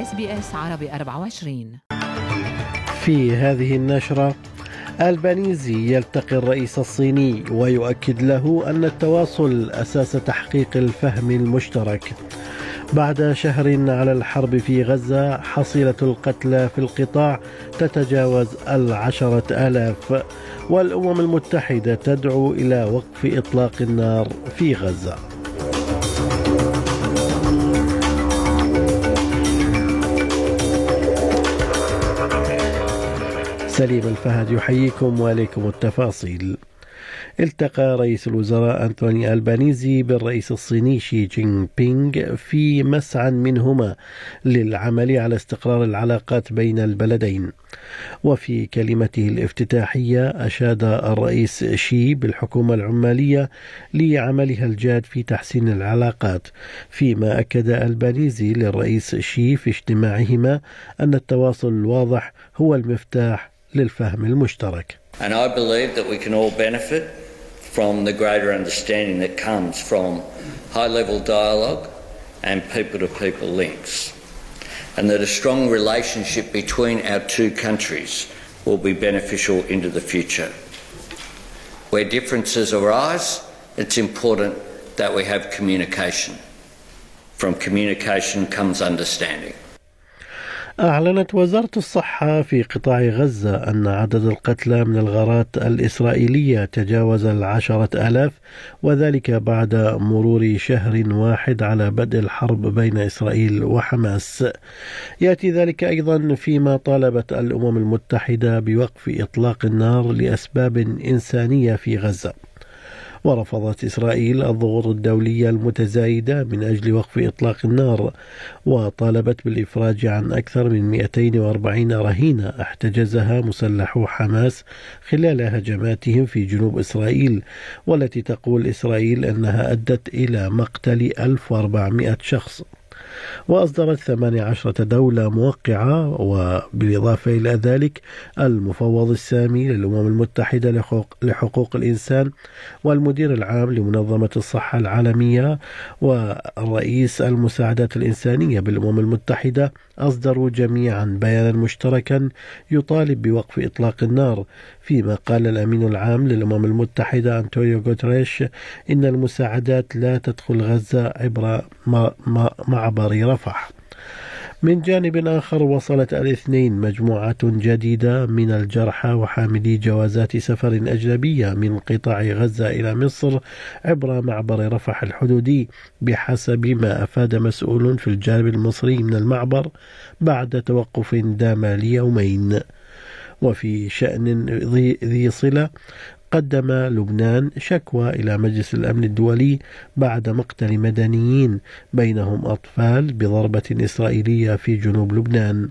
اس بي اس عربي 24 في هذه النشرة البانيزي يلتقي الرئيس الصيني ويؤكد له أن التواصل أساس تحقيق الفهم المشترك. بعد شهر على الحرب في غزة حصيلة القتلى في القطاع تتجاوز العشرة آلاف والأمم المتحدة تدعو إلى وقف إطلاق النار في غزة. سليم الفهد يحييكم وعليكم التفاصيل. التقى رئيس الوزراء أنتوني ألبانيزي بالرئيس الصيني شي جين بينغ في مسعى منهما للعمل على استقرار العلاقات بين البلدين. وفي كلمته الافتتاحية أشاد الرئيس شي بالحكومة العمالية لعملها الجاد في تحسين العلاقات فيما أكد ألبانيزي للرئيس شي في اجتماعهما أن التواصل الواضح هو المفتاح للفهم المشترك And I believe that we can all benefit from the greater understanding that comes from high level dialogue and people to people links. And that a strong relationship between our two countries will be beneficial into the future. Where differences arise, it's important that we have communication. From communication comes understanding. أعلنت وزارة الصحة في قطاع غزة أن عدد القتلى من الغارات الإسرائيلية تجاوز العشرة آلاف وذلك بعد مرور شهر واحد على بدء الحرب بين إسرائيل وحماس. يأتي ذلك أيضا فيما طالبت الأمم المتحدة بوقف إطلاق النار لأسباب إنسانية في غزة. ورفضت إسرائيل الضغوط الدولية المتزايدة من أجل وقف إطلاق النار وطالبت بالإفراج عن أكثر من 240 رهينة احتجزها مسلحو حماس خلال هجماتهم في جنوب إسرائيل والتي تقول إسرائيل أنها أدت إلى مقتل 1400 شخص. وأصدرت 18 دولة موقعة وبالإضافة إلى ذلك المفوض السامي للأمم المتحدة لحقوق, الإنسان والمدير العام لمنظمة الصحة العالمية والرئيس المساعدات الإنسانية بالأمم المتحدة. أصدروا جميعا بيانا مشتركا يطالب بوقف إطلاق النار فيما قال الأمين العام للأمم المتحدة أنطونيو غوتريش إن المساعدات لا تدخل غزة عبر معبر رفح. من جانب آخر وصلت الاثنين مجموعة جديدة من الجرحى وحاملي جوازات سفر أجنبية من قطاع غزة إلى مصر عبر معبر رفح الحدودي بحسب ما أفاد مسؤول في الجانب المصري من المعبر بعد توقف دام ليومين وفي شأن ذي صلة قدم لبنان شكوى إلى مجلس الأمن الدولي بعد مقتل مدنيين بينهم أطفال بضربة إسرائيلية في جنوب لبنان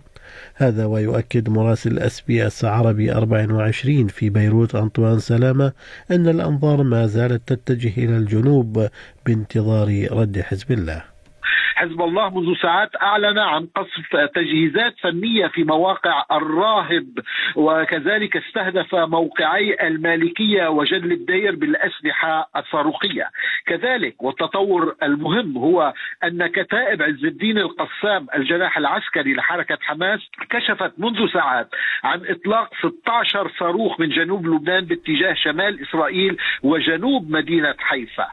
هذا ويؤكد مراسل أس بي أس عربي 24 في بيروت أنطوان سلامة أن الأنظار ما زالت تتجه إلى الجنوب بانتظار رد حزب الله. حزب الله منذ ساعات أعلن عن قصف تجهيزات فنية في مواقع الراهب وكذلك استهدف موقعي المالكية وجل الدير بالأسلحة الصاروخية. كذلك والتطور المهم هو أن كتائب عز الدين القسام الجناح العسكري لحركة حماس كشفت منذ ساعات عن إطلاق 16 صاروخ من جنوب لبنان باتجاه شمال إسرائيل وجنوب مدينة حيفا.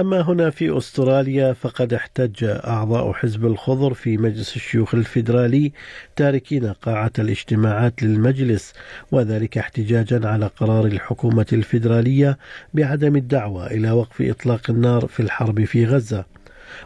أما هنا في أستراليا فقد احتج أعضاء حزب الخضر في مجلس الشيوخ الفيدرالي تاركين قاعة الاجتماعات للمجلس وذلك احتجاجا على قرار الحكومة الفيدرالية بعدم الدعوة إلى وقف إطلاق النار في الحرب في غزة.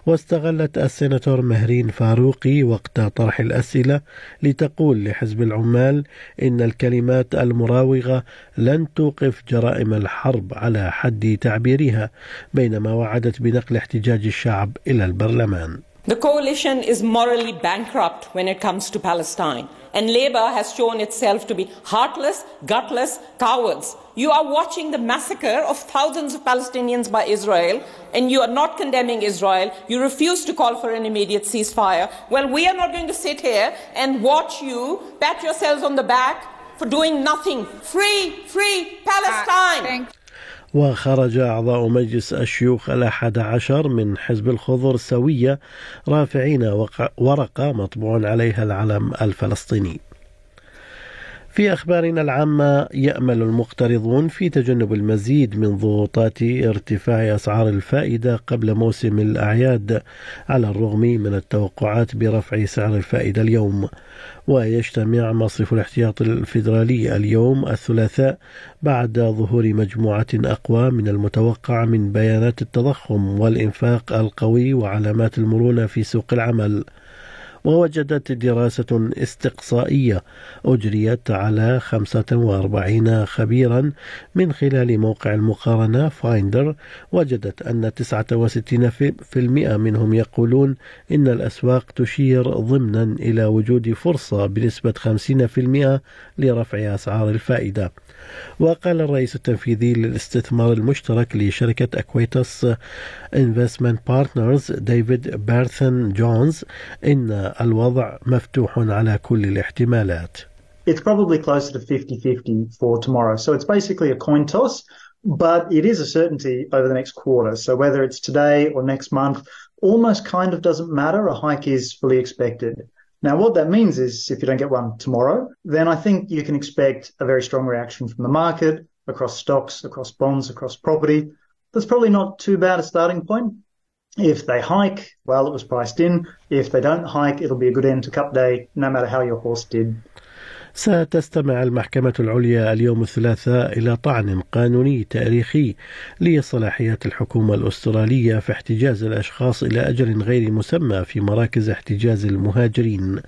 واستغلت السيناتور مهرين فاروقي وقت طرح الأسئلة لتقول لحزب العمال إن الكلمات المراوغة لن توقف جرائم الحرب على حد تعبيرها بينما وعدت بنقل احتجاج الشعب إلى البرلمان The coalition is morally bankrupt when it comes to Palestine. And Labour has shown itself to be heartless, gutless cowards. You are watching the massacre of thousands of Palestinians by Israel, and you are not condemning Israel. You refuse to call for an immediate ceasefire. Well, we are not going to sit here and watch you pat yourselves on the back for doing nothing. Free, free Palestine. Uh, وخرج أعضاء مجلس الشيوخ الأحد عشر من حزب الخضر سوية رافعين ورقة مطبوع عليها العلم الفلسطيني. في أخبارنا العامة يأمل المقترضون في تجنب المزيد من ضغوطات ارتفاع أسعار الفائدة قبل موسم الأعياد على الرغم من التوقعات برفع سعر الفائدة اليوم. ويجتمع مصرف الاحتياط الفيدرالي اليوم الثلاثاء بعد ظهور مجموعة أقوى من المتوقع من بيانات التضخم والإنفاق القوي وعلامات المرونة في سوق العمل. ووجدت دراسة استقصائية أجريت على 45 خبيرا من خلال موقع المقارنة فايندر وجدت أن 69% منهم يقولون إن الأسواق تشير ضمنا إلى وجود فرصة بنسبة 50% لرفع أسعار الفائدة. وقال الرئيس التنفيذي للاستثمار المشترك لشركة أكويتس انفستمنت بارتنرز ديفيد بيرثن جونز إن الوضع مفتوح على كل الاحتمالات. It's probably closer to 50-50 for tomorrow. So it's basically a coin toss, but it is a certainty over the next quarter. So whether it's today or next month, almost kind of doesn't matter. A hike is fully expected. Now, what that means is if you don't get one tomorrow, then I think you can expect a very strong reaction from the market across stocks, across bonds, across property. That's probably not too bad a starting point. If they hike, well, it was priced in. If they don't hike, it'll be a good end to Cup Day, no matter how your horse did. ستستمع المحكمة العليا اليوم الثلاثاء إلى طعن قانوني تاريخي لصلاحيات الحكومة الأسترالية في احتجاز الأشخاص إلى أجل غير مسمى في مراكز احتجاز المهاجرين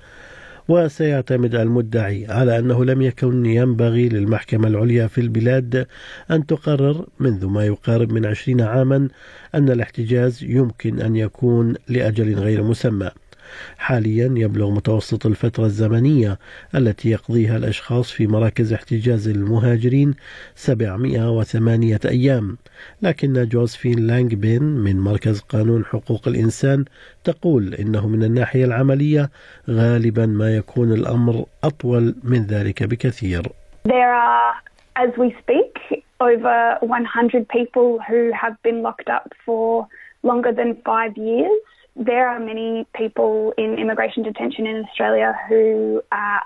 وسيعتمد المدعي على أنه لم يكن ينبغي للمحكمة العليا في البلاد أن تقرر منذ ما يقارب من عشرين عاما أن الاحتجاز يمكن أن يكون لأجل غير مسمى. حاليا يبلغ متوسط الفترة الزمنية التي يقضيها الأشخاص في مراكز احتجاز المهاجرين 708 أيام لكن جوزفين لانجبين من مركز قانون حقوق الإنسان تقول إنه من الناحية العملية غالبا ما يكون الأمر أطول من ذلك بكثير There are, as we speak, over 100 people who have been locked up for longer than five years. there are many people in immigration detention in Australia who are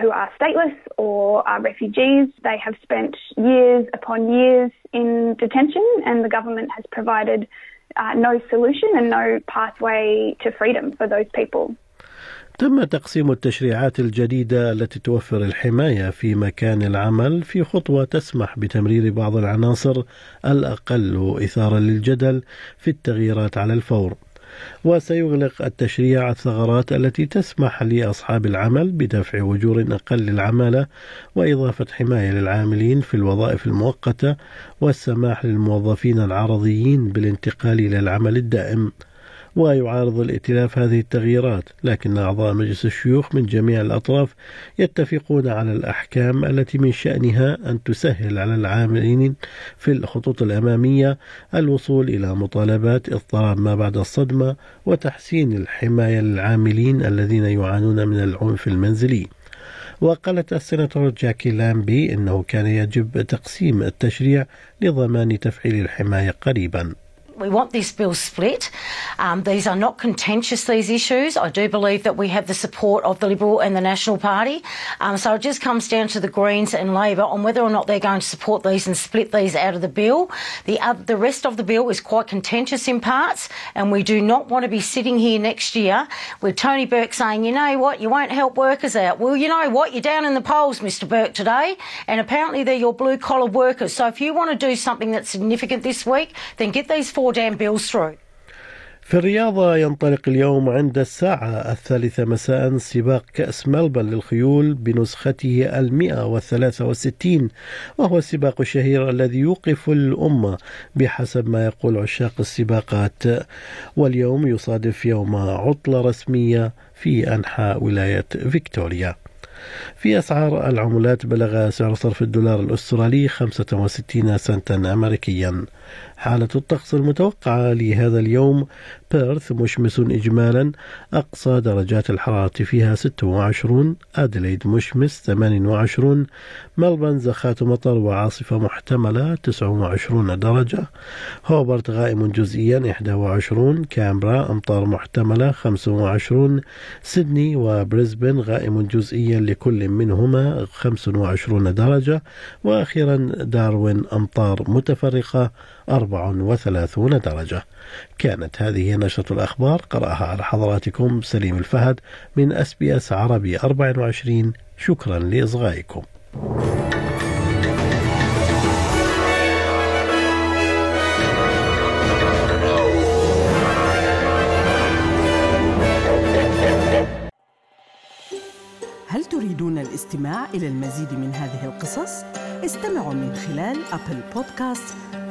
who are stateless or are refugees. They have spent years upon years in detention, and the government has provided uh, no solution and no pathway to freedom for those people. تم تقسيم التشريعات الجديدة التي توفر الحماية في مكان العمل في خطوة تسمح بتمرير بعض العناصر الأقل إثارة للجدل في التغييرات على الفور. وسيغلق التشريع الثغرات التي تسمح لأصحاب العمل بدفع وجور أقل للعمالة وإضافة حماية للعاملين في الوظائف المؤقتة والسماح للموظفين العرضيين بالانتقال إلى العمل الدائم. ويعارض الائتلاف هذه التغييرات لكن أعضاء مجلس الشيوخ من جميع الأطراف يتفقون على الأحكام التي من شأنها أن تسهل على العاملين في الخطوط الأمامية الوصول إلى مطالبات اضطراب ما بعد الصدمة وتحسين الحماية للعاملين الذين يعانون من العنف المنزلي. وقالت السيناتور جاكي لامبي إنه كان يجب تقسيم التشريع لضمان تفعيل الحماية قريبا. We want this bill split. Um, these are not contentious, these issues. I do believe that we have the support of the Liberal and the National Party. Um, so it just comes down to the Greens and Labor on whether or not they're going to support these and split these out of the bill. The, uh, the rest of the bill is quite contentious in parts, and we do not want to be sitting here next year with Tony Burke saying, you know what, you won't help workers out. Well, you know what, you're down in the polls, Mr Burke, today, and apparently they're your blue collar workers. So if you want to do something that's significant this week, then get these four damn bills through. في الرياضة ينطلق اليوم عند الساعة الثالثة مساء سباق كأس ملبن للخيول بنسخته المئة والثلاثة وستين وهو السباق الشهير الذي يوقف الأمة بحسب ما يقول عشاق السباقات واليوم يصادف يوم عطلة رسمية في أنحاء ولاية فيكتوريا في أسعار العملات بلغ سعر صرف الدولار الأسترالي 65 سنتا أمريكيا. حالة الطقس المتوقعة لهذا اليوم بيرث مشمس إجمالا أقصى درجات الحرارة فيها 26 أدليد مشمس 28 ملبن زخات مطر وعاصفة محتملة 29 درجة هوبرت غائم جزئيا 21 كامبرا أمطار محتملة 25 سيدني وبريسبن غائم جزئيا لكل منهما 25 درجة وأخيرا داروين أمطار متفرقة 34 درجة. كانت هذه نشرة الأخبار قرأها على حضراتكم سليم الفهد من أس بي أس عربي 24 شكرا لإصغائكم هل تريدون الاستماع إلى المزيد من هذه القصص؟ استمعوا من خلال أبل بودكاست،